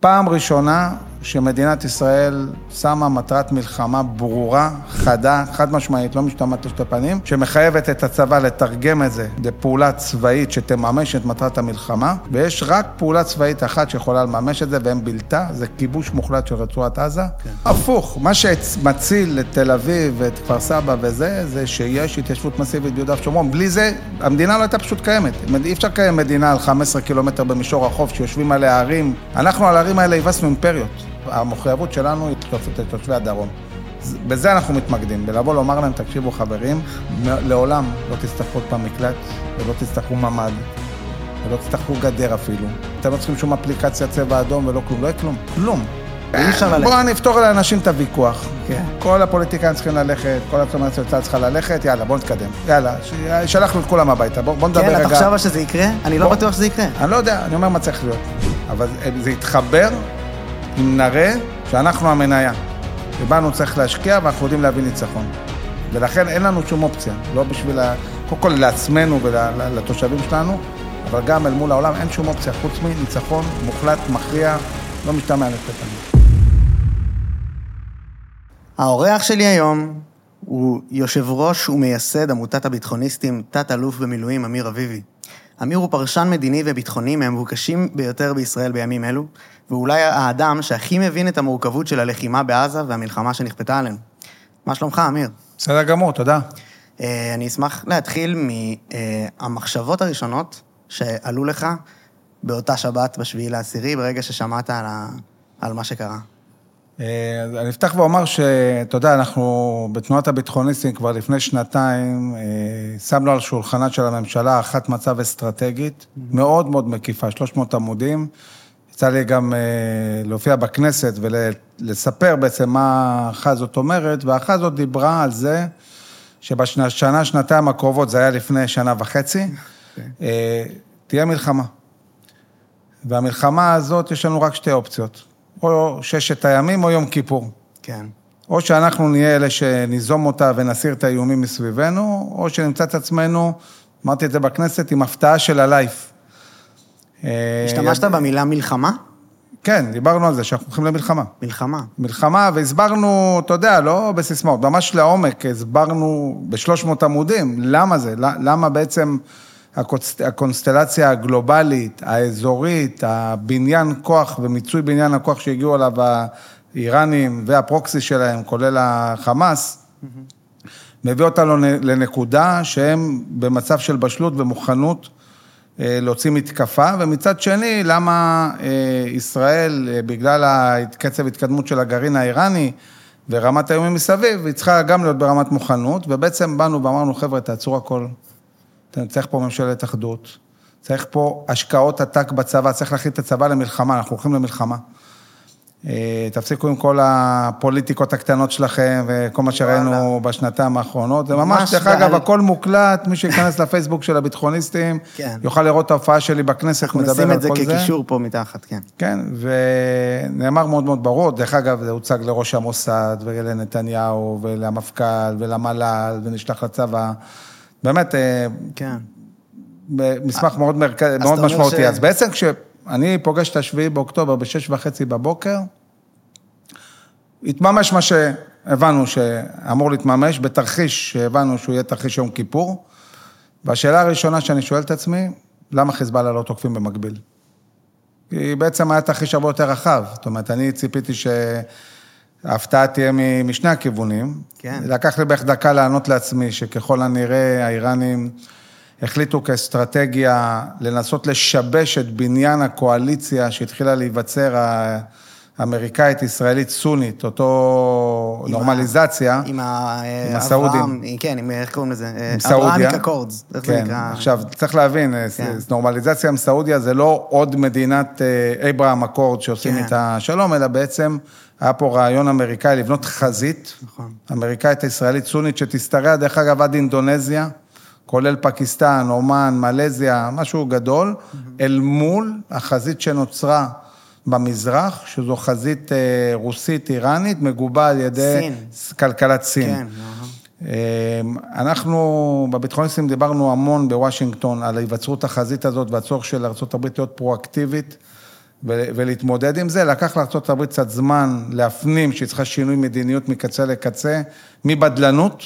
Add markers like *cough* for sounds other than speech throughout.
פעם ראשונה שמדינת ישראל שמה מטרת מלחמה ברורה, חדה, חד משמעית, לא משתמעת לשתי פנים, שמחייבת את הצבא לתרגם את זה לפעולה צבאית שתממש את מטרת המלחמה, ויש רק פעולה צבאית אחת שיכולה לממש את זה, והם בלתה, זה כיבוש מוחלט של רצועת עזה. כן. הפוך, מה שמציל את תל אביב ואת כפר סבא וזה, זה שיש התיישבות מסיבית ביהודה ושומרון. בלי זה, המדינה לא הייתה פשוט קיימת. אי אפשר לקיים מדינה על 15 קילומטר במישור החוף, שיושבים עליה ערים. אנחנו על הערים האלה הבסנו אימפריות. המחויבות שלנו היא לתושבי הדרום. בזה אנחנו מתמקדים, בלבוא לומר להם, תקשיבו חברים, לעולם לא תצטרכו עוד פעם מקלט, ולא תצטרכו ממ"ד, ולא תצטרכו גדר אפילו. אתם לא צריכים שום אפליקציה צבע אדום ולא כלום, לא יהיה כלום, כלום. בואו נפתור לאנשים את הוויכוח. כן. כל הפוליטיקאים צריכים ללכת, כל הצומרת של צה"ל צריכה ללכת, יאללה, בואו נתקדם. יאללה, שלחנו את כולם הביתה, בואו נדבר רגע. כן, אתה חושב שזה יקרה? אני לא בטוח שזה יקרה. אני לא יודע, אני אומר מה צריך להיות. אבל זה יתחבר אם נראה שאנחנו המניה. ובנו צריך להשקיע ואנחנו יודעים להביא ניצחון. ולכן אין לנו שום אופציה, לא בשביל. קודם כל לעצמנו ולתושבים שלנו, אבל גם אל מול העולם אין שום אופציה חוץ מניצחון מוחלט, מכריע, לא משתמע לפתע. האורח שלי היום הוא יושב ראש ומייסד עמותת הביטחוניסטים, תת-אלוף במילואים אמיר אביבי. אמיר הוא פרשן מדיני וביטחוני מהמבוקשים ביותר בישראל בימים אלו, ואולי האדם שהכי מבין את המורכבות של הלחימה בעזה והמלחמה שנכפתה עלינו. מה שלומך, אמיר? בסדר גמור, תודה. אה, אני אשמח להתחיל מהמחשבות הראשונות שעלו לך באותה שבת, בשביעי לעשירי, ברגע ששמעת על, ה... על מה שקרה. אה, אני אפתח ואומר שאתה יודע, אנחנו בתנועת הביטחוניסטים כבר לפני שנתיים אה, שמנו על שולחנה של הממשלה אחת מצב אסטרטגית, מאוד מאוד מקיפה, 300 עמודים. יצא לי גם אה, להופיע בכנסת ולספר בעצם מה האחת הזאת אומרת, והאחת הזאת דיברה על זה שבשנה, שנתיים הקרובות, זה היה לפני שנה וחצי, okay. *laughs* אוקיי. תהיה מלחמה. והמלחמה הזאת, יש לנו רק שתי אופציות. או ששת הימים או יום כיפור. כן. או שאנחנו נהיה אלה שניזום אותה ונסיר את האיומים מסביבנו, או שנמצא את עצמנו, אמרתי את זה בכנסת, עם הפתעה של הלייף. השתמשת במילה מלחמה? כן, דיברנו על זה, שאנחנו הולכים למלחמה. מלחמה. מלחמה, והסברנו, אתה יודע, לא בסיסמאות, ממש לעומק, הסברנו ב-300 עמודים, למה זה, למה בעצם הקונסטלציה הגלובלית, האזורית, הבניין כוח ומיצוי בניין הכוח שהגיעו אליו האיראנים והפרוקסי שלהם, כולל החמאס, מביא אותנו לנקודה שהם במצב של בשלות ומוכנות אה, להוציא מתקפה, ומצד שני, למה אה, ישראל, אה, בגלל קצב התקדמות של הגרעין האיראני ורמת האיומים מסביב, היא צריכה גם להיות ברמת מוכנות, ובעצם באנו ואמרנו, חבר'ה, תעצרו הכל. צריך פה ממשלת אחדות, צריך פה השקעות עתק בצבא, צריך להכין את הצבא למלחמה, אנחנו הולכים למלחמה. אה, תפסיקו עם כל הפוליטיקות הקטנות שלכם וכל מה שראינו בשנתיים האחרונות. זה ממש, דרך אגב, הכל מוקלט, מי שייכנס לפייסבוק של הביטחוניסטים, *laughs* כן. יוכל לראות את ההופעה שלי בכנסת, מדבר על כל זה. אנחנו נשים את זה כקישור פה מתחת, כן. כן, ונאמר מאוד מאוד ברור, דרך אגב, זה הוצג לראש המוסד ולנתניהו ולמפכ"ל ולמל"ל ונשלח לצבא. באמת, אה, כן. מסמך מאוד, מרכ... מאוד משמעותי. ש... אז בעצם כשאני פוגש את השביעי באוקטובר בשש וחצי בבוקר, התממש מה שהבנו שאמור להתממש, בתרחיש שהבנו שהוא יהיה תרחיש יום כיפור. והשאלה הראשונה שאני שואל את עצמי, למה חיזבאללה לא תוקפים במקביל? כי בעצם היה תרחיש הרבה יותר רחב. זאת אומרת, אני ציפיתי ש... ההפתעה תהיה משני הכיוונים. כן. לקח לי בערך דקה לענות לעצמי, שככל הנראה האיראנים החליטו כאסטרטגיה לנסות לשבש את בניין הקואליציה שהתחילה להיווצר האמריקאית, ישראלית סונית, אותו נורמליזציה. עם, ה... עם הסעודים. כן, עם, איך קוראים לזה? עם סעודיה. אברהמיק אקורדס, איך כן. זה נקרא? עכשיו, צריך להבין, כן. נורמליזציה עם סעודיה זה לא עוד מדינת אה, אברהם אקורד שעושים כן. את השלום, אלא בעצם... היה פה רעיון אמריקאי לבנות חזית, נכון. אמריקאית ישראלית סונית, שתשתרע, דרך אגב, עד אינדונזיה, כולל פקיסטן, אומן, מלזיה, משהו גדול, mm-hmm. אל מול החזית שנוצרה במזרח, שזו חזית אה, רוסית-איראנית, מגובה על ידי סין. כלכלת סין. כן, אנחנו בביטחוניסטים דיברנו המון בוושינגטון על היווצרות החזית הזאת והצורך של ארה"ב להיות פרואקטיבית ולהתמודד עם זה. לקח לארה"ב קצת זמן להפנים שהיא צריכה שינוי מדיניות מקצה לקצה, מבדלנות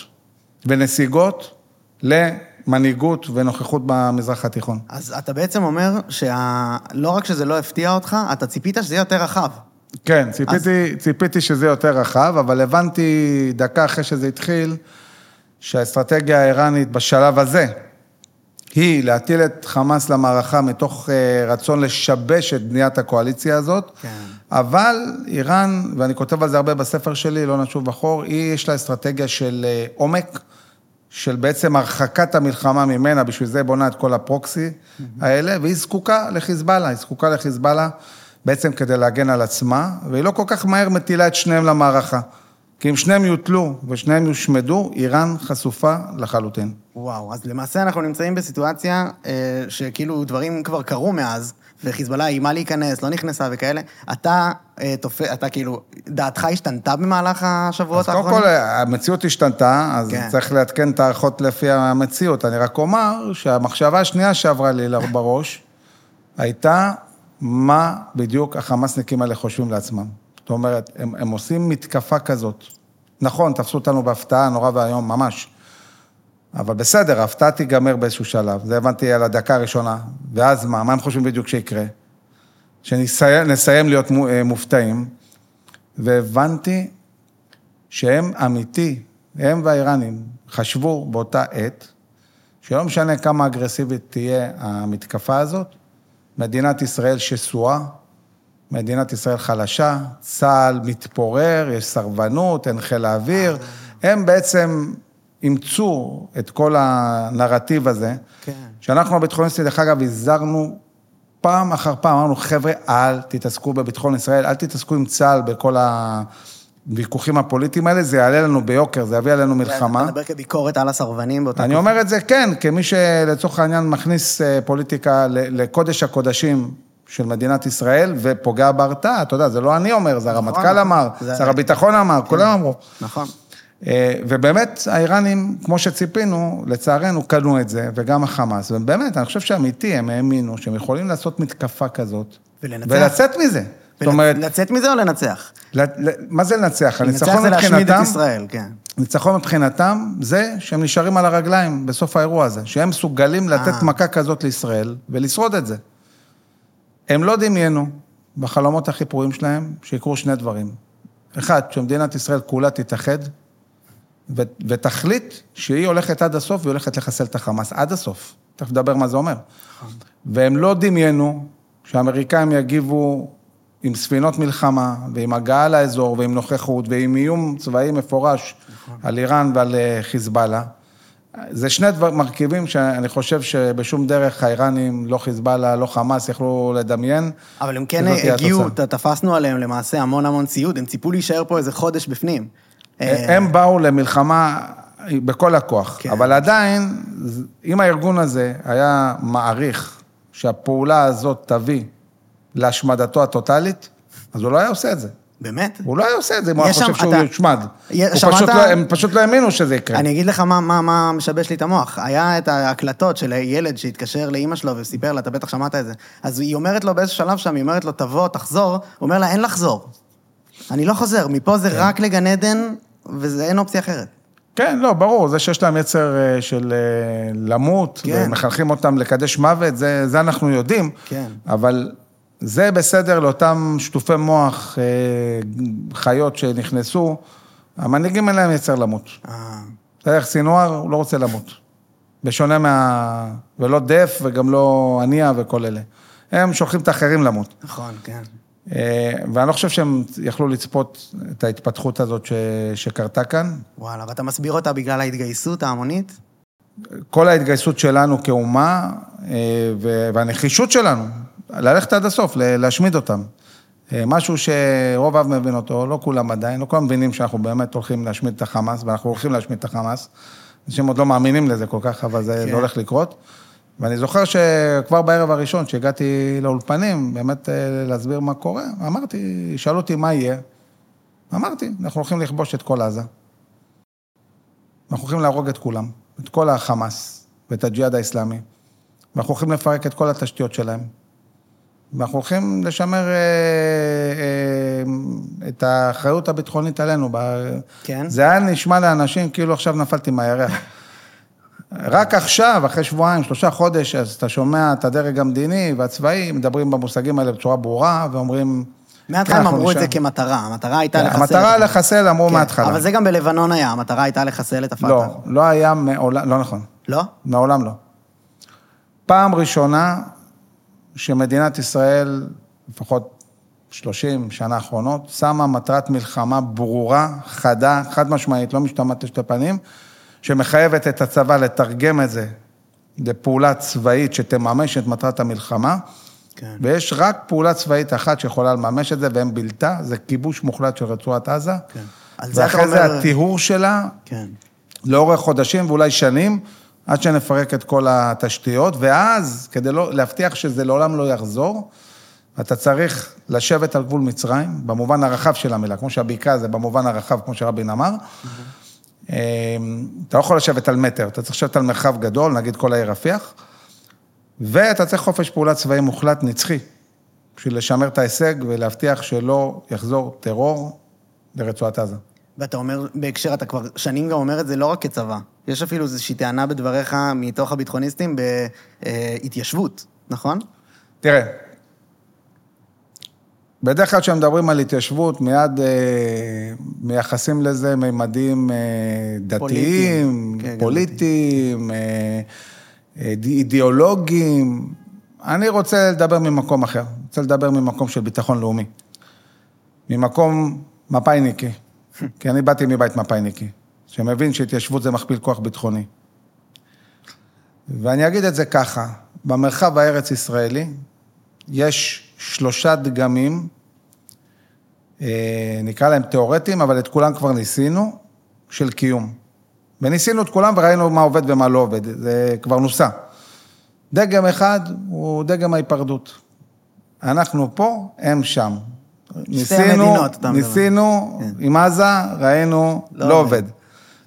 ונסיגות למנהיגות ונוכחות במזרח התיכון. אז אתה בעצם אומר שלא רק שזה לא הפתיע אותך, אתה ציפית שזה יהיה יותר רחב. כן, ציפיתי, אז... ציפיתי שזה יותר רחב, אבל הבנתי דקה אחרי שזה התחיל, שהאסטרטגיה האיראנית בשלב הזה, היא להטיל את חמאס למערכה מתוך אה, רצון לשבש את בניית הקואליציה הזאת, כן. אבל איראן, ואני כותב על זה הרבה בספר שלי, לא נשוב בחור, היא, יש לה אסטרטגיה של אה, עומק, של בעצם הרחקת המלחמה ממנה, בשביל זה בונה את כל הפרוקסי האלה, והיא זקוקה לחיזבאללה, היא זקוקה לחיזבאללה בעצם כדי להגן על עצמה, והיא לא כל כך מהר מטילה את שניהם למערכה. כי אם שניהם יוטלו ושניהם יושמדו, איראן חשופה לחלוטין. וואו, אז למעשה אנחנו נמצאים בסיטואציה אה, שכאילו דברים כבר קרו מאז, וחיזבאללה איימה להיכנס, לא נכנסה וכאלה. אתה, אה, תופ... אתה כאילו, דעתך השתנתה במהלך השבועות האחרונים? אז קודם כל, המציאות השתנתה, אז כן. צריך לעדכן את הערכות לפי המציאות. אני רק אומר שהמחשבה השנייה שעברה לי בראש, הייתה מה בדיוק החמאסניקים האלה חושבים לעצמם. זאת אומרת, הם, הם עושים מתקפה כזאת. נכון, תפסו אותנו בהפתעה נורא ואיום, ממש. אבל בסדר, ההפתעה תיגמר באיזשהו שלב, זה הבנתי על הדקה הראשונה. ואז מה, מה הם חושבים בדיוק שיקרה? שנסיים להיות אה, מופתעים, והבנתי שהם אמיתי, הם והאיראנים חשבו באותה עת, שלא משנה כמה אגרסיבית תהיה המתקפה הזאת, מדינת ישראל שסועה, מדינת ישראל חלשה, צה"ל מתפורר, יש סרבנות, אין חיל האוויר. הם בעצם אימצו את כל הנרטיב הזה, כן. שאנחנו הביטחוניסטים, דרך אגב, הזהרנו פעם אחר פעם, אמרנו, חבר'ה, אל תתעסקו בביטחון ישראל, אל תתעסקו עם צה"ל בכל הוויכוחים הפוליטיים האלה, זה יעלה לנו ביוקר, זה יביא עלינו מלחמה. אתה מדבר כביקורת על הסרבנים באותה... אני אומר את זה, כן, כמי שלצורך העניין מכניס אה, פוליטיקה לקודש הקודשים של מדינת ישראל ופוגע בהרתעה, אתה יודע, זה לא אני אומר, זה נכון, הרמטכ"ל אמר, שר הביטחון אמר, כן. כולם אמרו. נכון. אה, ובאמת, האיראנים, כמו שציפינו, לצערנו, קנו את זה, וגם החמאס. ובאמת, אני חושב שאמיתי, הם האמינו שהם יכולים לעשות מתקפה כזאת. ולנצח. ולצאת מזה. זאת אומרת... לצאת מזה או לנצח? מה זה לנצח? הניצחון מבחינתם... לנצח זה להשמיד את ישראל, כן. ניצחון מבחינתם זה שהם נשארים על הרגליים בסוף האירוע הזה, שהם מסוגלים לתת אה. מכה כזאת לישראל ולשרוד את זה. הם לא דמיינו בחלומות הכי פרועים שלהם שיקרו שני דברים. אחד, שמדינת ישראל כולה תתאחד ו- ותחליט שהיא הולכת עד הסוף והיא הולכת לחסל את החמאס עד הסוף. תכף נדבר מה זה אומר. והם לא דמיינו שהאמריקאים יגיבו עם ספינות מלחמה ועם הגעה לאזור ועם נוכחות ועם איום צבאי מפורש. על איראן ועל אה, חיזבאללה. זה שני דבר, מרכיבים שאני חושב שבשום דרך האיראנים, לא חיזבאללה, לא חמאס, יכלו לדמיין. אבל הם כן הגיעו, תפסנו עליהם למעשה המון המון ציוד, הם ציפו להישאר פה איזה חודש בפנים. הם באו למלחמה בכל הכוח, כן. אבל עדיין, אם הארגון הזה היה מעריך שהפעולה הזאת תביא להשמדתו הטוטלית, אז הוא לא היה עושה את זה. באמת? הוא לא היה עושה את זה אם הוא היה חושב שהוא יושמד. שמעת... לא, הם פשוט לא האמינו שזה יקרה. אני אגיד לך מה, מה, מה משבש לי את המוח. היה את ההקלטות של ילד שהתקשר לאימא שלו וסיפר לה, אתה בטח שמעת את זה. אז היא אומרת לו באיזשהו שלב שם, היא אומרת לו, תבוא, תחזור. הוא אומר לה, אין לחזור. אני לא חוזר, מפה זה כן. רק לגן עדן, ואין אופציה אחרת. כן, לא, ברור, זה שיש להם יצר אה, של אה, למות, כן. ומחנכים אותם לקדש מוות, זה, זה אנחנו יודעים. כן. אבל זה בסדר לאותם שטופי מוח, אה, חיות שנכנסו, המנהיגים אין להם יצר למות. אה. בסדר, סינואר, הוא לא רוצה למות. בשונה מה... ולא דף וגם לא הנייה וכל אלה. הם שולחים את האחרים למות. נכון, כן. אה, ואני לא חושב שהם יכלו לצפות את ההתפתחות הזאת ש... שקרתה כאן. וואלה, ואתה מסביר אותה בגלל ההתגייסות ההמונית? כל ההתגייסות שלנו כאומה והנחישות שלנו, ללכת עד הסוף, להשמיד אותם. אה, משהו שרוב העם מבין אותו, לא כולם עדיין, לא כולם מבינים שאנחנו באמת הולכים להשמיד את החמאס, ואנחנו הולכים להשמיד את החמאס. אנשים עוד לא מאמינים לזה כל כך, אבל זה כן. לא הולך לקרות. ואני זוכר שכבר בערב הראשון, שהגעתי לאולפנים, באמת אה, להסביר מה קורה, אמרתי, שאלו אותי מה יהיה. אמרתי, אנחנו הולכים לכבוש את כל עזה. אנחנו הולכים להרוג את כולם, את כל החמאס ואת הג'יהאד האסלאמי. ואנחנו הולכים לפרק את כל התשתיות שלהם. ואנחנו הולכים לשמר אה, אה, את האחריות הביטחונית עלינו. כן. זה היה נשמע לאנשים כאילו עכשיו נפלתי מהירח. רק עכשיו, אחרי שבועיים, שלושה חודש, אז אתה שומע את הדרג המדיני והצבאי, מדברים במושגים האלה בצורה ברורה, ואומרים... מההתחלה כן, הם אנחנו אמרו את זה. כמטרה, המטרה הייתה לחסל... המטרה לחסל, אמרו כן, מההתחלה. אבל זה גם בלבנון היה, המטרה הייתה לחסל את הפת"ח. לא, לא היה מעולם, לא נכון. לא? מעולם לא. פעם ראשונה שמדינת ישראל, לפחות 30 שנה האחרונות, שמה מטרת מלחמה ברורה, חדה, חד משמעית, לא משתמעת לשתי פנים, שמחייבת את הצבא לתרגם את זה לפעולה צבאית שתממש את מטרת המלחמה, כן. ויש רק פעולה צבאית אחת שיכולה לממש את זה, ואין בלתה, זה כיבוש מוחלט של רצועת עזה. כן. זה ואחרי זה אומר- הטיהור שלה, כן. לאורך חודשים ואולי שנים, עד שנפרק את כל התשתיות, ואז, כדי לא, להבטיח שזה לעולם לא יחזור, אתה צריך לשבת על גבול מצרים, במובן הרחב של המילה, כמו שהבקעה זה במובן הרחב, כמו שרבין אמר. אמ, אתה לא יכול לשבת על מטר, אתה צריך לשבת על מרחב גדול, נגיד כל העיר רפיח, ואתה צריך חופש פעולה צבאי מוחלט נצחי, בשביל לשמר את ההישג ולהבטיח שלא יחזור טרור לרצועת עזה. ואתה אומר, בהקשר, אתה כבר שנים גם אומר את זה לא רק כצבא. יש אפילו איזושהי טענה בדבריך מתוך הביטחוניסטים בהתיישבות, נכון? תראה, בדרך כלל כשמדברים על התיישבות, מיד אה, מייחסים לזה ממדים אה, דתיים, פוליטיים. כן, פוליטיים, אה, אה, אידיאולוגיים. אני רוצה לדבר ממקום אחר, רוצה לדבר ממקום של ביטחון לאומי. ממקום מפאיניקי, כי אני באתי מבית מפאיניקי, שמבין שהתיישבות זה מכפיל כוח ביטחוני. ואני אגיד את זה ככה, במרחב הארץ-ישראלי יש שלושה דגמים, אה, נקרא להם תיאורטיים, אבל את כולם כבר ניסינו, של קיום. וניסינו את כולם וראינו מה עובד ומה לא עובד, זה כבר נוסה. דגם אחד הוא דגם ההיפרדות. אנחנו פה, הם שם. ניסינו, המדינות. ניסינו כן. עם עזה, ראינו, לא לא, עובד. עובד.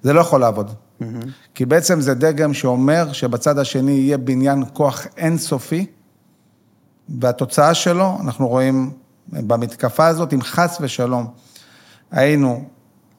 זה לא יכול לעבוד. כי בעצם זה דגם שאומר שבצד השני יהיה בניין כוח אינסופי, והתוצאה שלו, אנחנו רואים במתקפה הזאת, אם חס ושלום היינו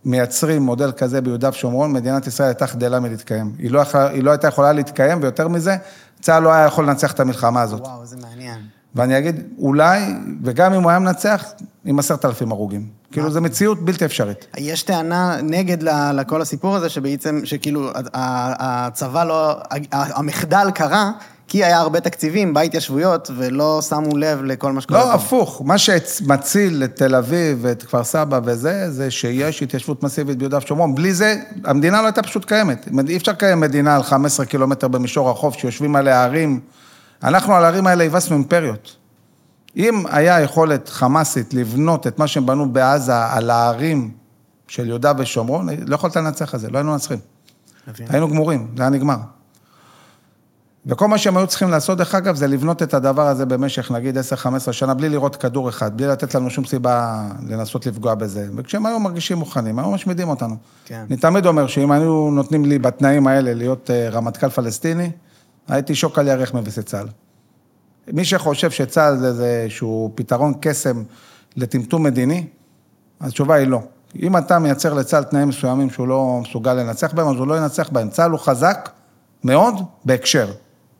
מייצרים מודל כזה ביהודה ושומרון, מדינת ישראל הייתה חדלה מלהתקיים. היא לא, היא לא הייתה יכולה להתקיים, ויותר מזה, צה"ל לא היה יכול לנצח את המלחמה הזאת. וואו, זה מעניין. ואני אגיד, אולי, וגם אם הוא היה מנצח, עם עשרת אלפים הרוגים. כאילו, זו מציאות בלתי אפשרית. יש טענה נגד לכל הסיפור הזה, שבעצם, שכאילו, הצבא לא, המחדל קרה, כי היה הרבה תקציבים בהתיישבויות, ולא שמו לב לכל מה שקורה לא, פה. הפוך. מה שמציל את תל אביב ואת כפר סבא וזה, זה שיש התיישבות מסיבית ביהודה ושומרון. בלי זה, המדינה לא הייתה פשוט קיימת. אי אפשר לקיים מדינה על 15 קילומטר במישור החוף, שיושבים עליה ערים. אנחנו על הערים האלה הבסנו אימפריות. אם היה יכולת חמאסית לבנות את מה שהם בנו בעזה על הערים של יהודה ושומרון, לא יכולת לנצח את זה, לא היינו מנצחים. היינו גמורים, זה היה נגמר. וכל מה שהם היו צריכים לעשות, דרך אגב, זה לבנות את הדבר הזה במשך, נגיד, 10-15 שנה, בלי לראות כדור אחד, בלי לתת לנו שום סיבה לנסות לפגוע בזה. וכשהם היו מרגישים מוכנים, היו משמידים אותנו. כן. אני תמיד אומר שאם היו נותנים לי בתנאים האלה להיות אה, רמטכ"ל פלסטיני, הייתי שוק על ירך מבסיס צה"ל. מי שחושב שצה"ל זה איזשהו פתרון קסם לטמטום מדיני, התשובה היא לא. אם אתה מייצר לצה"ל תנאים מסוימים שהוא לא מסוגל לנצח בהם, אז הוא לא ינצח בהם. צה"ל הוא חזק מאוד בהקשר.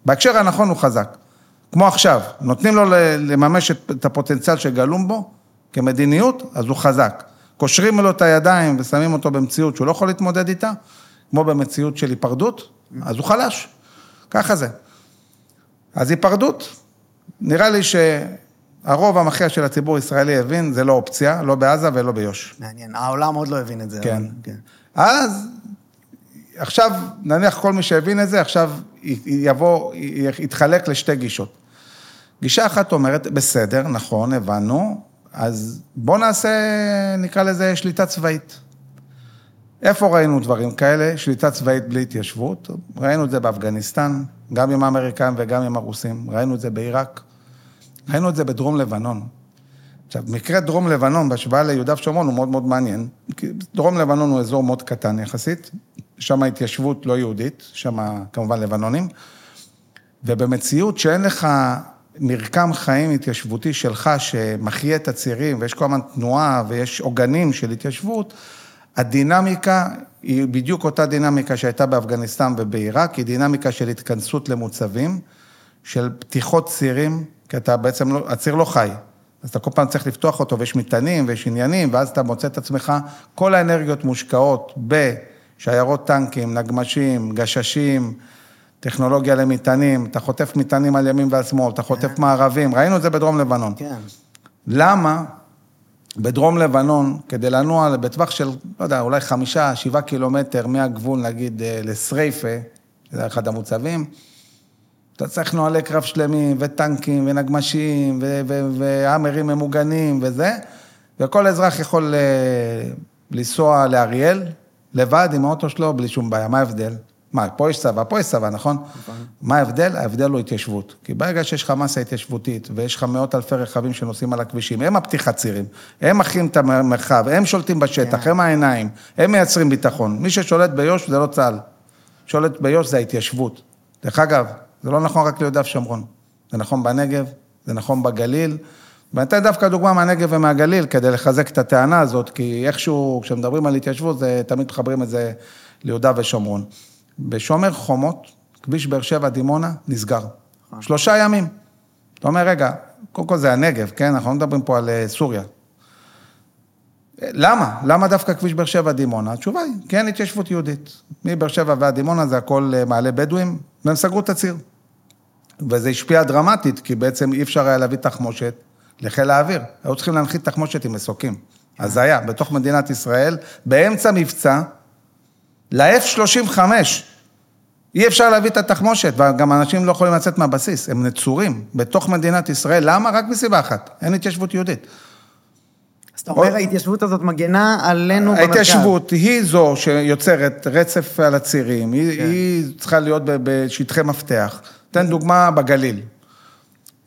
בהקשר הנכון הוא חזק. כמו עכשיו, נותנים לו לממש את הפוטנציאל שגלום בו כמדיניות, אז הוא חזק. קושרים לו את הידיים ושמים אותו במציאות שהוא לא יכול להתמודד איתה, כמו במציאות של היפרדות, אז הוא חלש. ככה זה. אז היפרדות, נראה לי שהרוב המכריע של הציבור הישראלי הבין, זה לא אופציה, לא בעזה ולא ביו"ש. מעניין. העולם עוד לא הבין את זה. כן. אבל- כן. אז, עכשיו, נניח כל מי שהבין את זה, עכשיו יבוא, יתחלק לשתי גישות. גישה אחת אומרת, בסדר, נכון, הבנו, אז בואו נעשה, נקרא לזה שליטה צבאית. איפה ראינו דברים כאלה? שליטה צבאית בלי התיישבות. ראינו את זה באפגניסטן, גם עם האמריקאים וגם עם הרוסים. ראינו את זה בעיראק. ראינו את זה בדרום לבנון. עכשיו, מקרה דרום לבנון בהשוואה ליהודה ושומרון הוא מאוד מאוד מעניין. כי דרום לבנון הוא אזור מאוד קטן יחסית, שם התיישבות לא יהודית, שם כמובן לבנונים, ובמציאות שאין לך מרקם חיים התיישבותי שלך, שמחיה את הצירים, ויש כל הזמן תנועה ויש עוגנים של התיישבות, הדינמיקה היא בדיוק אותה דינמיקה שהייתה באפגניסטן ובעיראק, היא דינמיקה של התכנסות למוצבים, של פתיחות צירים, כי אתה בעצם, לא, הציר לא חי. אז אתה כל פעם צריך לפתוח אותו, ויש מטענים ויש עניינים, ואז אתה מוצא את עצמך, כל האנרגיות מושקעות בשיירות טנקים, נגמשים, גששים, טכנולוגיה למטענים, אתה חוטף מטענים על ימין ועל שמאל, אתה חוטף כן. מערבים, ראינו את זה בדרום לבנון. כן. למה בדרום לבנון, כדי לנוע בטווח של, לא יודע, אולי חמישה, שבעה קילומטר מהגבול, נגיד, אה, לסרייפה, זה אחד המוצבים, אתה צריך נוהלי קרב שלמים, וטנקים, ונגמשים, והאמרים ממוגנים וזה, וכל אזרח יכול אה, לנסוע לאריאל, לבד עם האוטו שלו, בלי שום בעיה. מה ההבדל? מה, פה יש צבא, פה יש צבא, נכון? מה ההבדל? ההבדל הוא התיישבות. כי ברגע שיש לך מסה התיישבותית, ויש לך מאות אלפי רכבים שנוסעים על הכבישים, הם הפתיחת צירים, הם מכין את המרחב, הם שולטים בשטח, כן. הם העיניים, הם מייצרים ביטחון. מי ששולט ביו"ש זה לא צה"ל. שולט ביו"ש זה ההתיישבות. דרך אגב, זה לא נכון רק ליהודה ושומרון. זה נכון בנגב, זה נכון בגליל. ואני אתן דווקא דוגמה מהנגב ומהגליל כדי לחזק את הטענה הזאת, כי איכשהו, כשמדברים על התיישבות, זה, תמיד מחברים את זה ליהודה ושומרון. בשומר חומות, כביש באר שבע דימונה, נסגר. שלושה ימים. אתה אומר, רגע, קודם כל זה הנגב, כן? אנחנו לא מדברים פה על אה, סוריה. למה? למה דווקא כביש באר שבע דימונה? התשובה היא, כי אין התיישבות יהודית. מבאר שבע ועד דימונה זה הכל אה, מעלה בדואים, והם סגרו את הציר. וזה השפיע דרמטית, כי בעצם אי אפשר היה להביא תחמושת לחיל האוויר. היו צריכים להנחית תחמושת עם מסוקים. היה, בתוך מדינת ישראל, באמצע מבצע, ל-F-35, אי אפשר להביא את התחמושת, וגם אנשים לא יכולים לצאת מהבסיס, הם נצורים בתוך מדינת ישראל. למה? רק מסיבה אחת, אין התיישבות יהודית. אז אתה אומר, ההתיישבות הזאת מגנה עלינו במרכז. ההתיישבות היא זו שיוצרת רצף על הצירים, היא, כן. היא צריכה להיות בשטחי מפתח. תן דוגמה בגליל.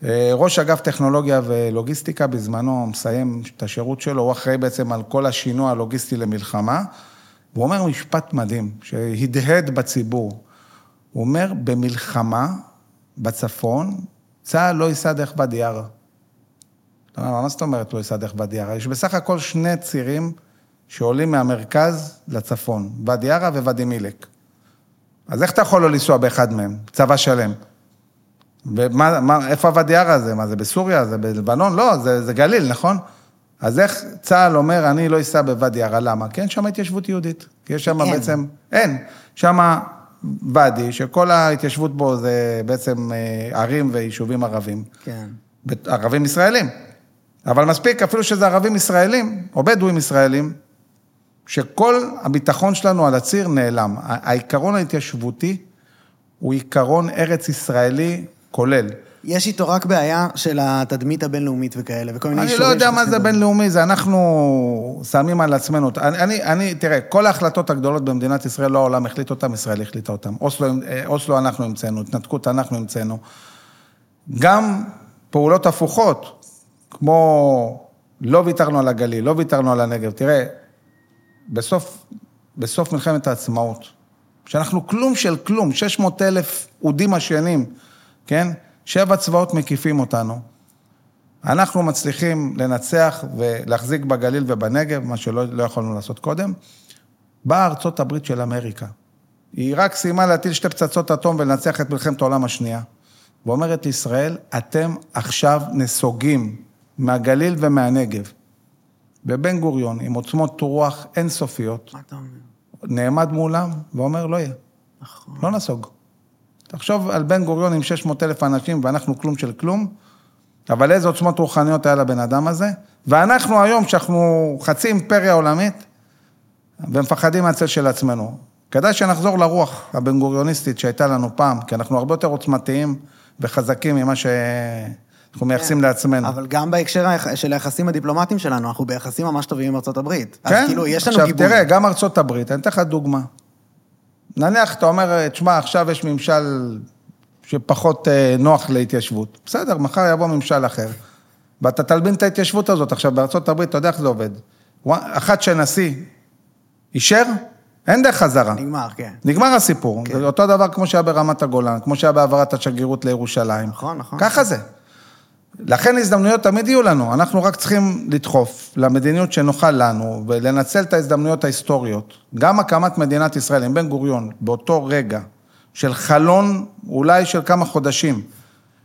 אה, ראש אגף טכנולוגיה ולוגיסטיקה בזמנו מסיים את השירות שלו, הוא אחראי בעצם על כל השינוע הלוגיסטי למלחמה, והוא אומר משפט מדהים, שהדהד בציבור. הוא אומר, במלחמה בצפון, צה"ל לא ייסע דרך ואדי אומר, מה זאת אומרת לא ייסע דרך ואדי ערה? יש בסך הכל שני צירים שעולים מהמרכז לצפון, ואדי ערה וואדי מילק. אז איך אתה יכול לא לנסוע באחד מהם? צבא שלם. ומה, מה, איפה הוואדי ערה הזה? מה, זה בסוריה? זה בלבנון? לא, זה, זה גליל, נכון? אז איך צה"ל אומר, אני לא אסע בוואדי ערה, למה? כי אין שם התיישבות יהודית. כי יש שם. בעצם, אין. שם ואדי, שכל ההתיישבות בו זה בעצם אה, ערים ויישובים ערבים. כן. ערבים ישראלים. אבל מספיק, אפילו שזה ערבים ישראלים, או בדואים ישראלים, שכל הביטחון שלנו על הציר נעלם. העיקרון ההתיישבותי הוא עיקרון ארץ-ישראלי כולל. יש איתו רק בעיה של התדמית הבינלאומית וכאלה, וכל מיני אני לא אישורים יודע מה זה. בינלאומי, זה אנחנו שמים על עצמנו. אני, אני, אני, תראה, כל ההחלטות הגדולות במדינת ישראל, לא העולם החליט אותן, ישראל החליטה אותן. אוסלו, אוסלו אנחנו המצאנו, התנתקות אנחנו המצאנו. גם פעולות הפוכות, כמו לא ויתרנו על הגליל, לא ויתרנו על הנגב. תראה, בסוף, בסוף מלחמת העצמאות, שאנחנו כלום של כלום, 600 אלף אודים עשנים, כן? שבע צבאות מקיפים אותנו. אנחנו מצליחים לנצח ולהחזיק בגליל ובנגב, מה שלא לא יכולנו לעשות קודם. באה ארצות הברית של אמריקה. היא רק סיימה להטיל שתי פצצות אטום ולנצח את מלחמת העולם השנייה. ואומרת לישראל, אתם עכשיו נסוגים מהגליל ומהנגב. ובן גוריון, עם עוצמות רוח אינסופיות? נעמד מולם ואומר, לא יהיה, נכון. לא נסוג. תחשוב על בן גוריון עם 600 אלף אנשים ואנחנו כלום של כלום, אבל איזה עוצמות רוחניות היה לבן אדם הזה, ואנחנו היום, שאנחנו חצי אימפריה עולמית, ומפחדים מהצל של עצמנו. כדאי שנחזור לרוח הבן גוריוניסטית שהייתה לנו פעם, כי אנחנו הרבה יותר עוצמתיים וחזקים ממה שאנחנו מייחסים לעצמנו. אבל גם בהקשר של היחסים הדיפלומטיים שלנו, אנחנו ביחסים ממש טובים עם ארצות הברית. אז כן, כאילו, יש לנו עכשיו גיבוי. תראה, גם ארצות הברית, אני אתן לך דוגמה. נניח, אתה אומר, תשמע, עכשיו יש ממשל שפחות אה, נוח להתיישבות. בסדר, מחר יבוא ממשל אחר, ואתה תלבין את ההתיישבות הזאת. עכשיו, בארצות הברית, אתה יודע איך זה עובד. אחת שנשיא אישר, אין דרך חזרה. נגמר, כן. נגמר הסיפור. כן. זה אותו דבר כמו שהיה ברמת הגולן, כמו שהיה בהעברת השגרירות לירושלים. נכון, נכון. ככה זה. לכן הזדמנויות תמיד יהיו לנו, אנחנו רק צריכים לדחוף למדיניות שנוחה לנו ולנצל את ההזדמנויות ההיסטוריות. גם הקמת מדינת ישראל עם בן גוריון באותו רגע של חלון אולי של כמה חודשים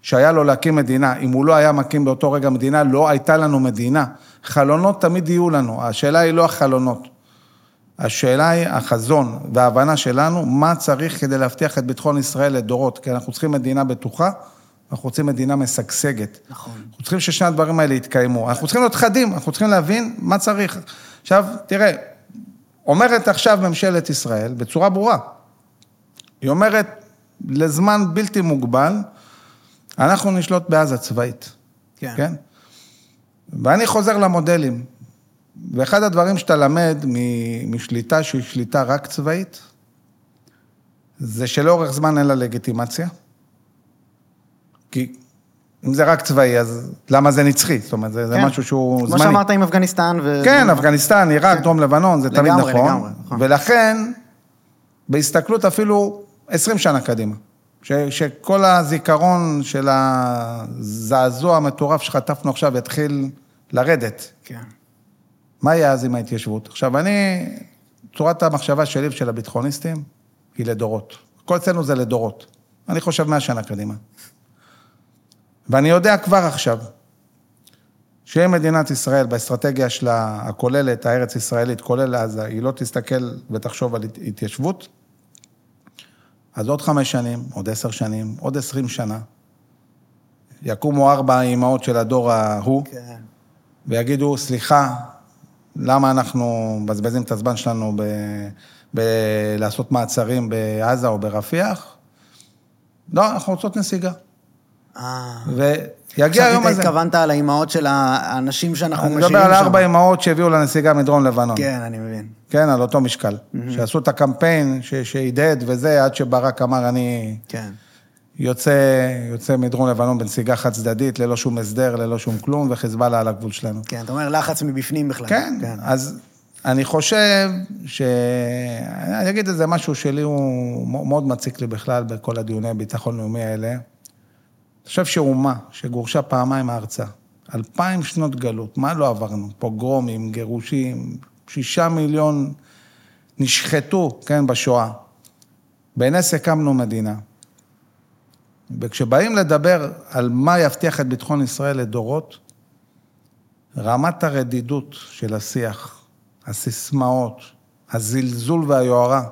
שהיה לו להקים מדינה, אם הוא לא היה מקים באותו רגע מדינה, לא הייתה לנו מדינה. חלונות תמיד יהיו לנו, השאלה היא לא החלונות. השאלה היא החזון וההבנה שלנו, מה צריך כדי להבטיח את ביטחון ישראל לדורות, כי אנחנו צריכים מדינה בטוחה, אנחנו רוצים מדינה משגשגת. נכון. אנחנו צריכים ששני הדברים האלה יתקיימו. אנחנו צריכים להיות חדים, אנחנו צריכים להבין מה צריך. עכשיו, תראה, אומרת עכשיו ממשלת ישראל בצורה ברורה, היא אומרת, לזמן בלתי מוגבל, אנחנו נשלוט בעזה צבאית. כן. כן? ואני חוזר למודלים. ואחד הדברים שאתה למד משליטה שהיא שליטה רק צבאית, זה שלאורך זמן אין לה לגיטימציה. כי אם זה רק צבאי, אז למה זה נצחי? זאת אומרת, זה, זה כן. משהו שהוא כמו זמני. שאמרת עם אפגניסטן ו... כן, אפגניסטן, עיראק, כן. דרום לבנון, זה תמיד לגמרי, נכון. לגמרי, נכון. ולכן, בהסתכלות אפילו 20 שנה קדימה, ש, שכל הזיכרון של הזעזוע המטורף שחטפנו עכשיו יתחיל לרדת. כן. מה יהיה אז עם ההתיישבות? עכשיו, אני, צורת המחשבה שלי ושל הביטחוניסטים היא לדורות. כל אצלנו זה לדורות. אני חושב 100 שנה קדימה. ואני יודע כבר עכשיו, שאם מדינת ישראל באסטרטגיה שלה הכוללת, הארץ-ישראלית, כולל עזה, היא לא תסתכל ותחשוב על הת- התיישבות, אז עוד חמש שנים, עוד עשר שנים, עוד עשרים שנה, יקומו ארבע האימהות של הדור ההוא, כן. ויגידו, סליחה, למה אנחנו מבזבזים את הזמן שלנו ב... בלעשות מעצרים בעזה או ברפיח? לא, אנחנו רוצות נסיגה. אה. ויגיע היום חשבתי הזה. התכוונת על האימהות של האנשים שאנחנו אני משאירים מדבר שם. על ארבע אמהות שהביאו לנסיגה מדרום לבנון. כן, אני מבין. כן, על אותו משקל. שעשו את הקמפיין ש- שעידד וזה, עד שברק אמר, אני כן. יוצא, יוצא מדרום לבנון בנסיגה חד צדדית, ללא שום הסדר, ללא שום כלום, וחיזבאללה על הגבול שלנו. כן, אתה אומר לחץ מבפנים בכלל. כן, אז אני חושב ש... אני אגיד איזה משהו שלי הוא מאוד מציק לי בכלל בכל הדיוני ביטחון לאומי האלה. אני חושב שאומה שגורשה פעמיים מארצה, אלפיים שנות גלות, מה לא עברנו? פוגרומים, גירושים, שישה מיליון נשחטו, כן, בשואה. בנס הקמנו מדינה. וכשבאים לדבר על מה יבטיח את ביטחון ישראל לדורות, רמת הרדידות של השיח, הסיסמאות, הזלזול והיוהרה.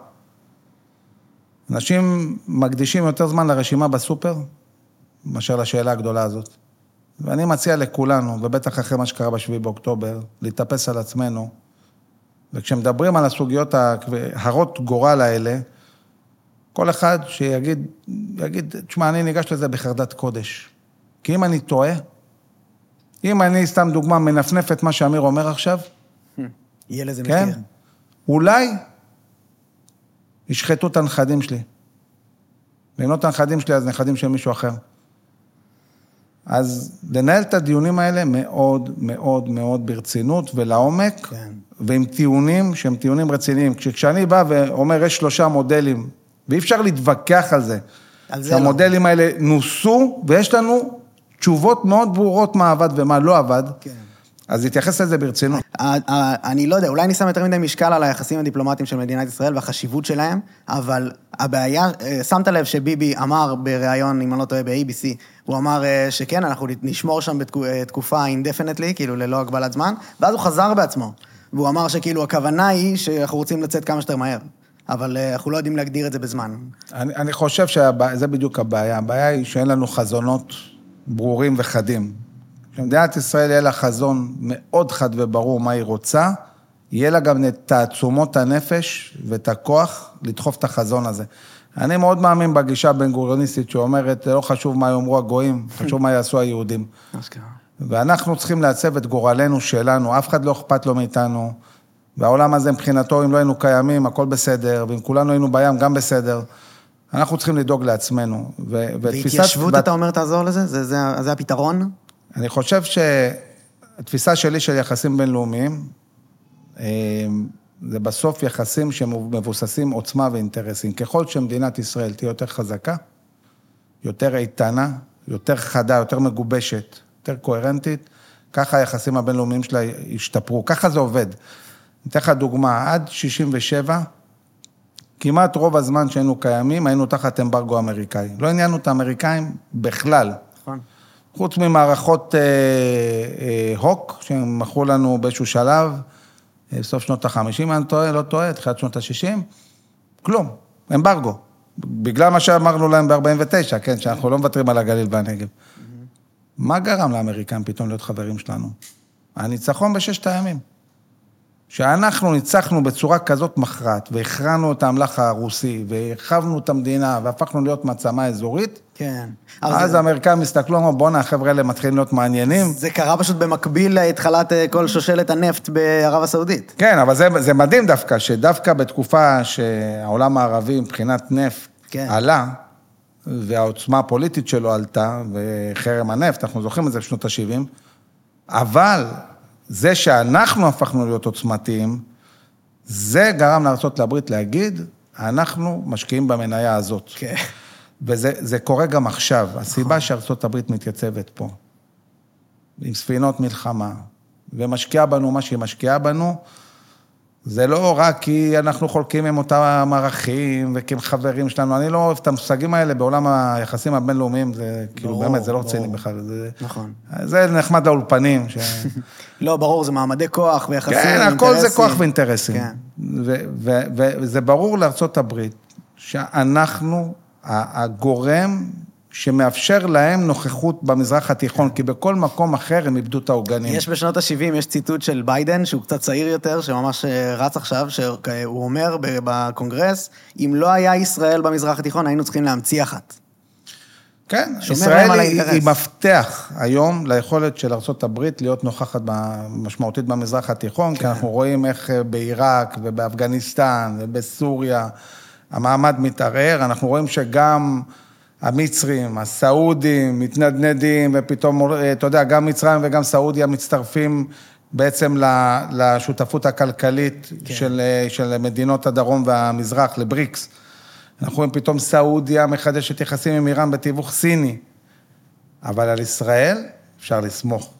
אנשים מקדישים יותר זמן לרשימה בסופר מאשר לשאלה הגדולה הזאת. ואני מציע לכולנו, ובטח אחרי מה שקרה ב-7 באוקטובר, להתאפס על עצמנו. וכשמדברים על הסוגיות הרות גורל האלה, כל אחד שיגיד, יגיד, תשמע, אני ניגש לזה בחרדת קודש. כי אם אני טועה, אם אני, סתם דוגמה, מנפנף את מה שאמיר אומר עכשיו, יהיה לזה כן? מחיר. אולי ישחטו את הנכדים שלי. ואם לא את הנכדים שלי, אז נכדים של מישהו אחר. אז לנהל את הדיונים האלה מאוד מאוד מאוד ברצינות ולעומק, כן. ועם טיעונים שהם טיעונים רציניים. כש- כשאני בא ואומר, יש שלושה מודלים, ואי אפשר להתווכח על זה, על זה לא. שהמודלים האלה נוסו, ויש לנו תשובות מאוד ברורות מה עבד ומה לא עבד, כן. אז להתייחס לזה ברצינות. ה- ה- אני לא יודע, אולי אני שם יותר מדי משקל על היחסים הדיפלומטיים של מדינת ישראל והחשיבות שלהם, אבל הבעיה, אה, שמת לב שביבי אמר בריאיון, אם אני לא טועה, ב-ABC, הוא אמר אה, שכן, אנחנו נשמור שם בתקופה אינדפנטלי, כאילו ללא הגבלת זמן, ואז הוא חזר בעצמו. והוא אמר שכאילו הכוונה היא שאנחנו רוצים לצאת כמה שיותר מהר, אבל אה, אנחנו לא יודעים להגדיר את זה בזמן. אני, אני חושב שזה בדיוק הבעיה. הבעיה היא שאין לנו חזונות ברורים וחדים. כשמדינת ישראל יהיה לה חזון מאוד חד וברור מה היא רוצה, יהיה לה גם את תעצומות הנפש ואת הכוח לדחוף את החזון הזה. אני מאוד מאמין בגישה הבן גוריוניסטית שאומרת, לא חשוב מה יאמרו הגויים, *laughs* חשוב מה יעשו היהודים. אשכרה. ואנחנו צריכים לעצב את גורלנו שלנו, אף אחד לא אכפת לו מאיתנו. והעולם הזה מבחינתו, אם לא היינו קיימים, הכל בסדר, ואם כולנו היינו בים, גם בסדר. אנחנו צריכים לדאוג לעצמנו. ו- ותפיסת- והתיישבות, ואת- אתה אומר, תעזור לזה? זה, זה, זה הפתרון? אני חושב שהתפיסה שלי של יחסים בינלאומיים, אה, זה בסוף יחסים שמבוססים עוצמה ואינטרסים. ככל שמדינת ישראל תהיה יותר חזקה, יותר איתנה, יותר חדה, יותר מגובשת, יותר קוהרנטית, ככה היחסים הבינלאומיים שלה ישתפרו, ככה זה עובד. אני אתן לך דוגמה, עד 67', כמעט רוב הזמן שהיינו קיימים, היינו תחת אמברגו אמריקאי. לא עניינו את האמריקאים בכלל. נכון. חוץ ממערכות אה, אה, הוק, שהם מכרו לנו באיזשהו שלב, אה, סוף שנות ה-50, אני טועה, לא טועה, תחילת שנות ה-60, כלום, אמברגו. בגלל מה שאמרנו להם ב-49, כן, שאנחנו לא מוותרים על הגליל והנגב. מה גרם לאמריקאים פתאום להיות חברים שלנו? הניצחון בששת הימים. שאנחנו ניצחנו בצורה כזאת מכרעת, והכרענו את האמל"ח הרוסי, והרחבנו את המדינה, והפכנו להיות מעצמה אזורית, כן. אז זה, האמריקאים הסתכלו, אמרו, בואנה, החבר'ה האלה מתחילים להיות מעניינים. זה קרה פשוט במקביל להתחלת אה, כל שושלת הנפט בערב הסעודית. כן, אבל זה, זה מדהים דווקא, שדווקא בתקופה שהעולם הערבי מבחינת נפט כן. עלה, והעוצמה הפוליטית שלו עלתה, וחרם הנפט, אנחנו זוכרים את זה בשנות ה-70, אבל זה שאנחנו הפכנו להיות עוצמתיים, זה גרם לארה"ב להגיד, אנחנו משקיעים במניה הזאת. כן. וזה זה קורה גם עכשיו. הסיבה שארצות הברית מתייצבת פה, עם ספינות מלחמה, ומשקיעה בנו מה שהיא משקיעה בנו, זה לא רק כי אנחנו חולקים עם אותם ערכים וכי הם חברים שלנו. אני לא אוהב את המושגים האלה בעולם היחסים הבינלאומיים, זה כאילו ברור, באמת, זה לא. רציני בכלל. זה, נכון. זה נחמד לאולפנים. ש... *laughs* לא, ברור, זה מעמדי כוח ויחסים, כן, הכל זה אינטרסים. כוח ואינטרסים. כן. וזה ברור לארצות הברית שאנחנו הגורם שמאפשר להם נוכחות במזרח התיכון, כי בכל מקום אחר הם איבדו את העוגנים. יש בשנות ה-70, יש ציטוט של ביידן, שהוא קצת צעיר יותר, שממש אה, רץ עכשיו, שהוא אומר ב- בקונגרס, אם לא היה ישראל במזרח התיכון, היינו צריכים להמציא אחת. כן, ישראל היא. היא מפתח היום ליכולת של ארה"ב להיות נוכחת משמעותית במזרח התיכון, כן. כי אנחנו רואים איך אה, בעיראק ובאפגניסטן ובסוריה המעמד מתערער, אנחנו רואים שגם המצרים, הסעודים, מתנדנדים, ופתאום, אה, אתה יודע, גם מצרים וגם סעודיה מצטרפים בעצם לשותפות הכלכלית כן. של, אה, של מדינות הדרום והמזרח, לבריקס. אנחנו רואים פתאום סעודיה מחדשת יחסים עם איראן בתיווך סיני, אבל על ישראל אפשר לסמוך.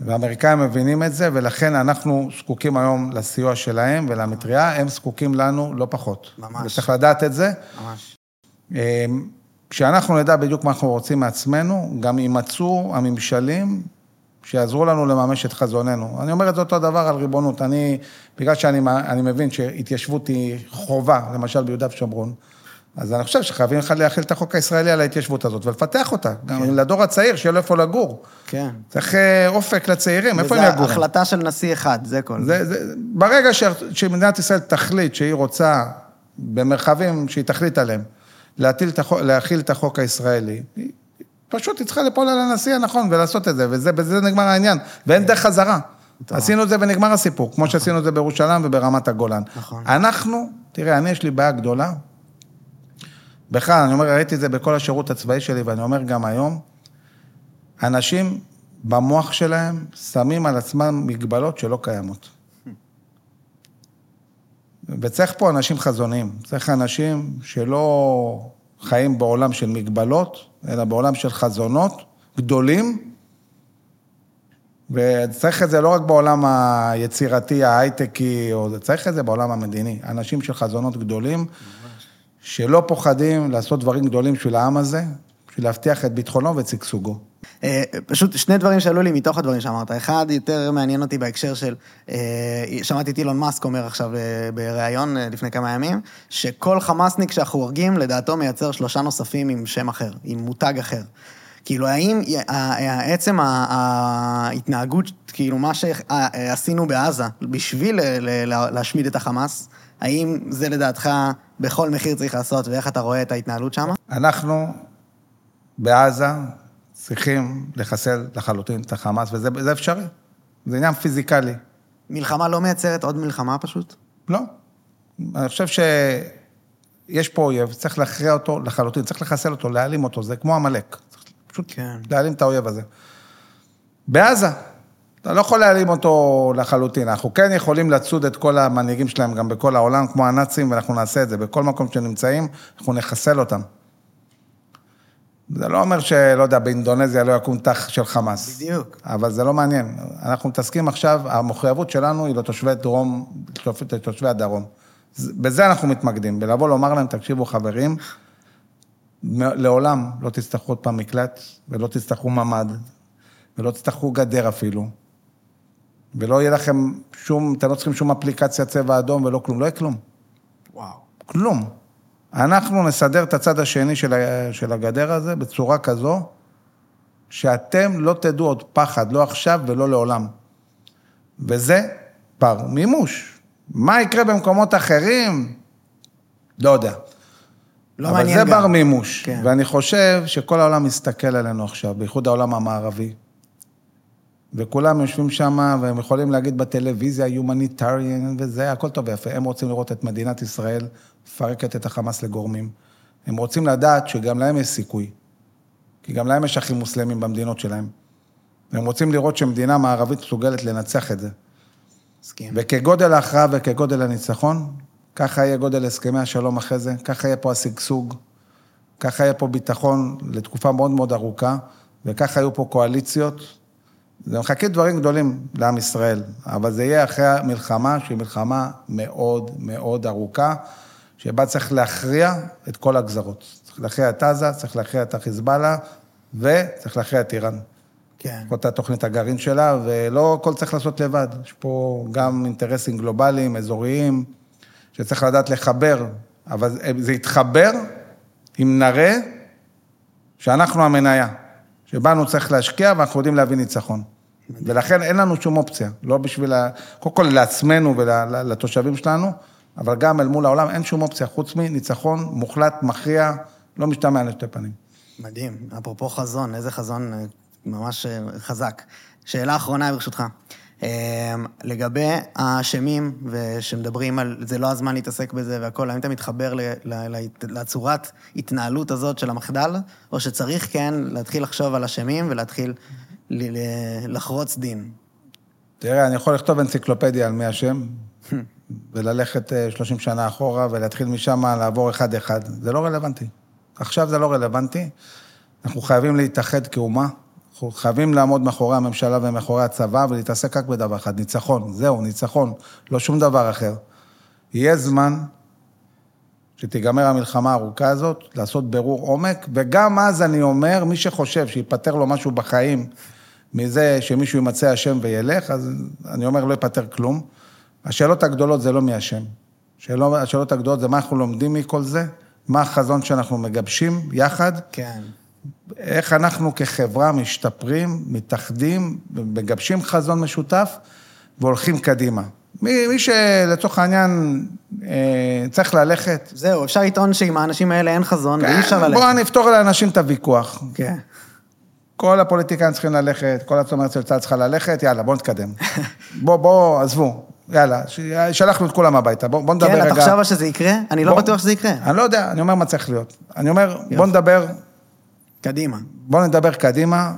והאמריקאים מבינים את זה, ולכן אנחנו זקוקים היום לסיוע שלהם ולמטריה, הם זקוקים לנו לא פחות. ממש. וצריך לדעת את זה. ממש. כשאנחנו נדע בדיוק מה אנחנו רוצים מעצמנו, גם יימצאו הממשלים שיעזרו לנו לממש את חזוננו. אני אומר את זה אותו דבר על ריבונות. אני, בגלל שאני מבין שהתיישבות היא חובה, למשל ביהודה ושומרון, אז אני חושב שחייבים להכיל את החוק הישראלי על ההתיישבות הזאת ולפתח אותה, גם לדור הצעיר, שיהיה לו איפה לגור. כן. צריך אה, אופק לצעירים, איפה הם וזו יגורו? החלטה של נשיא אחד, זה כל. זה, זה, ברגע ש, שמדינת ישראל תחליט שהיא רוצה, במרחבים שהיא תחליט עליהם, להטיל את החוק, להכיל את החוק הישראלי, פשוט היא צריכה ליפול על הנשיא הנכון ולעשות את זה, וזה, נגמר העניין, ואין דרך חזרה. עשינו את זה ונגמר הסיפור, כמו שעשינו את זה בירושלים וברמת הגולן. נכון. אנחנו, תראה, אני יש לי בעיה גדולה, בכלל, אני אומר, ראיתי את זה בכל השירות הצבאי שלי, ואני אומר גם היום, אנשים במוח שלהם שמים על עצמם מגבלות שלא קיימות. וצריך פה אנשים חזוניים, צריך אנשים שלא חיים בעולם של מגבלות, אלא בעולם של חזונות גדולים, וצריך את זה לא רק בעולם היצירתי, ההייטקי, צריך את זה בעולם המדיני. אנשים של חזונות גדולים, שלא פוחדים לעשות דברים גדולים בשביל העם הזה, בשביל להבטיח את ביטחונו ואת שגשוגו. אה, פשוט שני דברים שעלו לי מתוך הדברים שאמרת. אחד, יותר מעניין אותי בהקשר של, אה, שמעתי את אילון מאסק אומר עכשיו אה, בריאיון לפני כמה ימים, שכל חמאסניק שאנחנו הורגים, לדעתו מייצר שלושה נוספים עם שם אחר, עם מותג אחר. כאילו, האם עצם ההתנהגות, כאילו, מה שעשינו בעזה, בשביל להשמיד את החמאס, האם זה לדעתך בכל מחיר צריך לעשות, ואיך אתה רואה את ההתנהלות שם? אנחנו בעזה צריכים לחסל לחלוטין את החמאס, וזה זה אפשרי. זה עניין פיזיקלי. מלחמה לא מייצרת עוד מלחמה פשוט? לא. אני חושב שיש פה אויב, צריך להכריע אותו לחלוטין, צריך לחסל אותו, להעלים אותו, זה כמו עמלק. פשוט כן. להעלים את האויב הזה. בעזה, אתה לא יכול להעלים אותו לחלוטין. אנחנו כן יכולים לצוד את כל המנהיגים שלהם גם בכל העולם, כמו הנאצים, ואנחנו נעשה את זה. בכל מקום שנמצאים, אנחנו נחסל אותם. זה לא אומר שלא יודע, באינדונזיה לא יקום תח של חמאס. בדיוק. אבל זה לא מעניין. אנחנו מתעסקים עכשיו, המחויבות שלנו היא לתושבי דרום, לתושבי הדרום. זה- בזה אנחנו מתמקדים, בלבוא לומר להם, תקשיבו חברים, לעולם לא תצטרכו עוד פעם מקלט, ולא תצטרכו ממ"ד, ולא תצטרכו גדר אפילו. ולא יהיה לכם שום, אתם לא צריכים שום אפליקציה צבע אדום ולא כלום, לא יהיה כלום. וואו. כלום. אנחנו נסדר את הצד השני של, ה- של הגדר הזה בצורה כזו, שאתם לא תדעו עוד פחד, לא עכשיו ולא לעולם. וזה בר מימוש. מה יקרה במקומות אחרים? לא יודע. לא אבל מעניין זה גם. בר מימוש. כן. ואני חושב שכל העולם מסתכל עלינו עכשיו, בייחוד העולם המערבי. וכולם יושבים שם, והם יכולים להגיד בטלוויזיה, Humanitarian וזה, הכל טוב ויפה. הם רוצים לראות את מדינת ישראל מפרקת את החמאס לגורמים. הם רוצים לדעת שגם להם יש סיכוי. כי גם להם יש אחים מוסלמים במדינות שלהם. והם רוצים לראות שמדינה מערבית מסוגלת לנצח את זה. מסכים. וכגודל ההכרעה וכגודל הניצחון, ככה יהיה גודל הסכמי השלום אחרי זה, ככה יהיה פה השגשוג, ככה יהיה פה ביטחון לתקופה מאוד מאוד ארוכה, וככה יהיו פה קואליציות. זה מחכים דברים גדולים לעם ישראל, אבל זה יהיה אחרי המלחמה, שהיא מלחמה מאוד מאוד ארוכה, שבה צריך להכריע את כל הגזרות. צריך להכריע את עזה, צריך להכריע את החיזבאללה, וצריך להכריע את איראן. כן. אותה תוכנית הגרעין שלה, ולא הכל צריך לעשות לבד. יש פה גם אינטרסים גלובליים, אזוריים, שצריך לדעת לחבר, אבל זה יתחבר אם נראה שאנחנו המניה, שבנו צריך להשקיע ואנחנו יודעים להביא ניצחון. ולכן אין לנו שום אופציה, לא בשביל. קודם כל לעצמנו ולתושבים שלנו, אבל גם אל מול העולם אין שום אופציה, חוץ מניצחון מוחלט, מכריע, לא משתמע לשתי פנים. מדהים. אפרופו חזון, איזה חזון אה, ממש אה, חזק. שאלה אחרונה, ברשותך. אה, לגבי האשמים, ושמדברים על זה לא הזמן להתעסק בזה והכול, האם אתה מתחבר לצורת התנהלות הזאת של המחדל, או שצריך כן להתחיל לחשוב על אשמים ולהתחיל לחרוץ דין? תראה, אני יכול לכתוב אנציקלופדיה על מי השם, *laughs* וללכת אה, 30 שנה אחורה ולהתחיל משם לעבור אחד-אחד. זה לא רלוונטי. עכשיו זה לא רלוונטי. אנחנו חייבים להתאחד כאומה, אנחנו חייבים לעמוד מאחורי הממשלה ומאחורי הצבא ולהתעסק רק בדבר אחד, ניצחון. זהו, ניצחון, לא שום דבר אחר. יהיה זמן שתיגמר המלחמה הארוכה הזאת, לעשות בירור עומק, וגם אז אני אומר, מי שחושב שייפתר לו משהו בחיים מזה שמישהו יימצא אשם וילך, אז אני אומר, לא ייפתר כלום. השאלות הגדולות זה לא מי אשם. שאלות, השאלות הגדולות זה מה אנחנו לומדים מכל זה, מה החזון שאנחנו מגבשים יחד, כן. איך אנחנו כחברה משתפרים, מתאחדים, מגבשים חזון משותף והולכים קדימה. מי, מי שלצורך העניין אה, צריך ללכת, זהו, אפשר לטעון שעם האנשים האלה אין חזון, ואי אפשר ללכת. בואו נפתור לאנשים את הוויכוח. כן. כל הפוליטיקאים צריכים ללכת, כל הצומרת של צה"ל צריכה ללכת, יאללה, בואו נתקדם. *laughs* בואו, בואו, עזבו, יאללה, שלחנו את כולם הביתה, בואו בוא נדבר כן, רגע. אתה חושב שזה יקרה? אני לא בוא- בטוח שזה יקרה. אני לא יודע, אני אומר מה צריך להיות. אני אומר, בואו. נדבר, קדימה. בואו נדבר קדימה,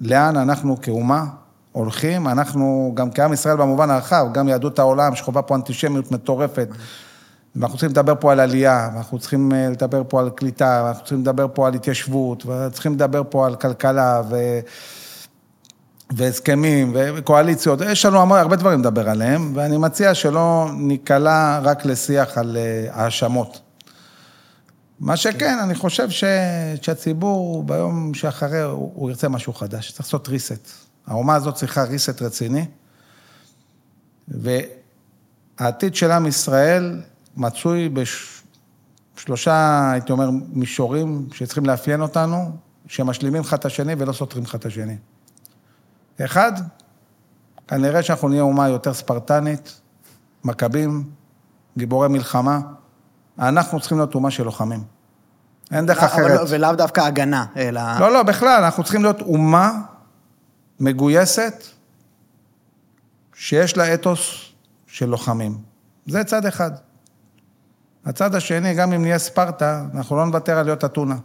לאן אנחנו כאומה הולכים, אנחנו גם כעם ישראל במובן הרחב, גם יהדות העולם, שחווה פה אנטישמיות מטורפת. ואנחנו צריכים לדבר פה על עלייה, ואנחנו צריכים אה, לדבר פה על קליטה, ואנחנו צריכים לדבר פה על התיישבות, וצריכים לדבר פה על כלכלה, ו... והסכמים, וקואליציות, יש לנו המון- הרבה דברים לדבר עליהם, ואני מציע שלא ניקלע רק לשיח על אה, האשמות. מה שכן, אני חושב ש... שהציבור ביום שאחרי, הוא, הוא ירצה משהו חדש, צריך לעשות reset. האומה הזאת צריכה reset רציני, והעתיד של עם ישראל מצוי בשלושה, הייתי אומר, מישורים שצריכים לאפיין אותנו, שמשלימים אחד את השני ולא סותרים אחד את השני. אחד, כנראה שאנחנו נהיה אומה יותר ספרטנית, מכבים, גיבורי מלחמה. אנחנו צריכים להיות אומה של לוחמים. אין דרך אחרת. לא- ולאו דווקא הגנה, אלא... לא, לא, בכלל, אנחנו צריכים להיות אומה מגויסת, שיש לה אתוס של לוחמים. זה צד אחד. הצד השני, גם אם נהיה ספרטה, אנחנו לא נוותר על להיות אתונה.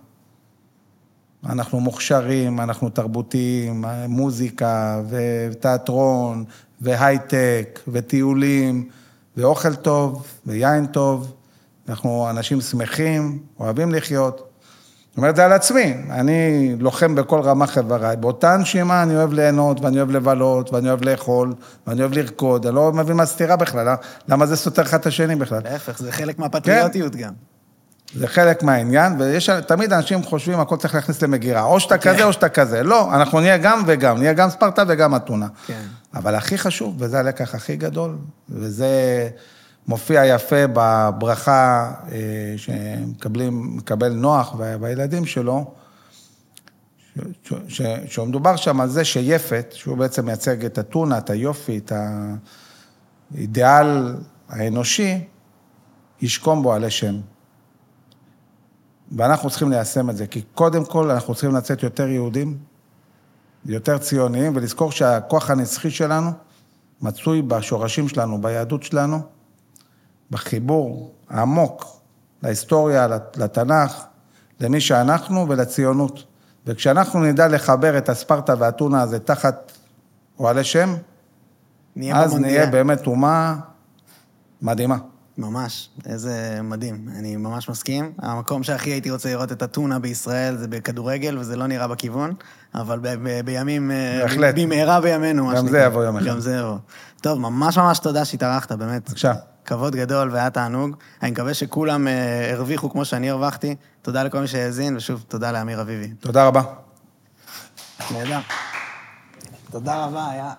אנחנו מוכשרים, אנחנו תרבותיים, מוזיקה ותיאטרון והייטק וטיולים ואוכל טוב ויין טוב. אנחנו אנשים שמחים, אוהבים לחיות. אומר את זה על עצמי, אני לוחם בכל רמ"ח איבריי. באותה נשימה אני אוהב ליהנות, ואני אוהב לבלות, ואני אוהב לאכול, ואני אוהב לרקוד, אני לא מבין מה סתירה בכלל, אה? למה זה סותר אחד את השני בכלל? להפך, זה חלק מהפטריוטיות גם. זה חלק מהעניין, ויש, תמיד אנשים חושבים, הכל צריך להכניס למגירה. או שאתה כן. כזה או שאתה כזה. לא, אנחנו נהיה גם וגם, נהיה גם ספרטה וגם אתונה. כן. אבל הכי חשוב, וזה הלקח הכי גדול, וזה מופיע יפה בברכה אה, שמקבלים, מקבל נוח והילדים שלו, שמדובר שם על זה שיפת, שהוא בעצם מייצג את אתונה, את היופי, את האידיאל האנושי, ישכום בו עלי שם. ואנחנו צריכים ליישם את זה, כי קודם כל אנחנו צריכים לצאת יותר יהודים, יותר ציוניים, ולזכור שהכוח הנצחי שלנו מצוי בשורשים שלנו, ביהדות שלנו, בחיבור העמוק להיסטוריה, לתנ"ך, למי שאנחנו ולציונות. וכשאנחנו נדע לחבר את הספרטה והאתונה הזה תחת אוהלי שם, נהיה אז במונדיאל. נהיה באמת אומה מדהימה. ממש, איזה מדהים, אני ממש מסכים. המקום שהכי הייתי רוצה לראות את אתונה בישראל זה בכדורגל, וזה לא נראה בכיוון, אבל ב- ב- בימים... אה, בהחלט. במהרה בימינו, גם. זה יבוא יום אחד. גם זה יבוא. טוב, ממש ממש תודה שהתארחת, באמת. בבקשה. כבוד גדול והיה תענוג. אני מקווה שכולם אה, הרוויחו כמו שאני הרווחתי. תודה לכל מי שהאזין, ושוב, תודה לאמיר אביבי. תודה רבה. נהדר. תודה רבה, היה...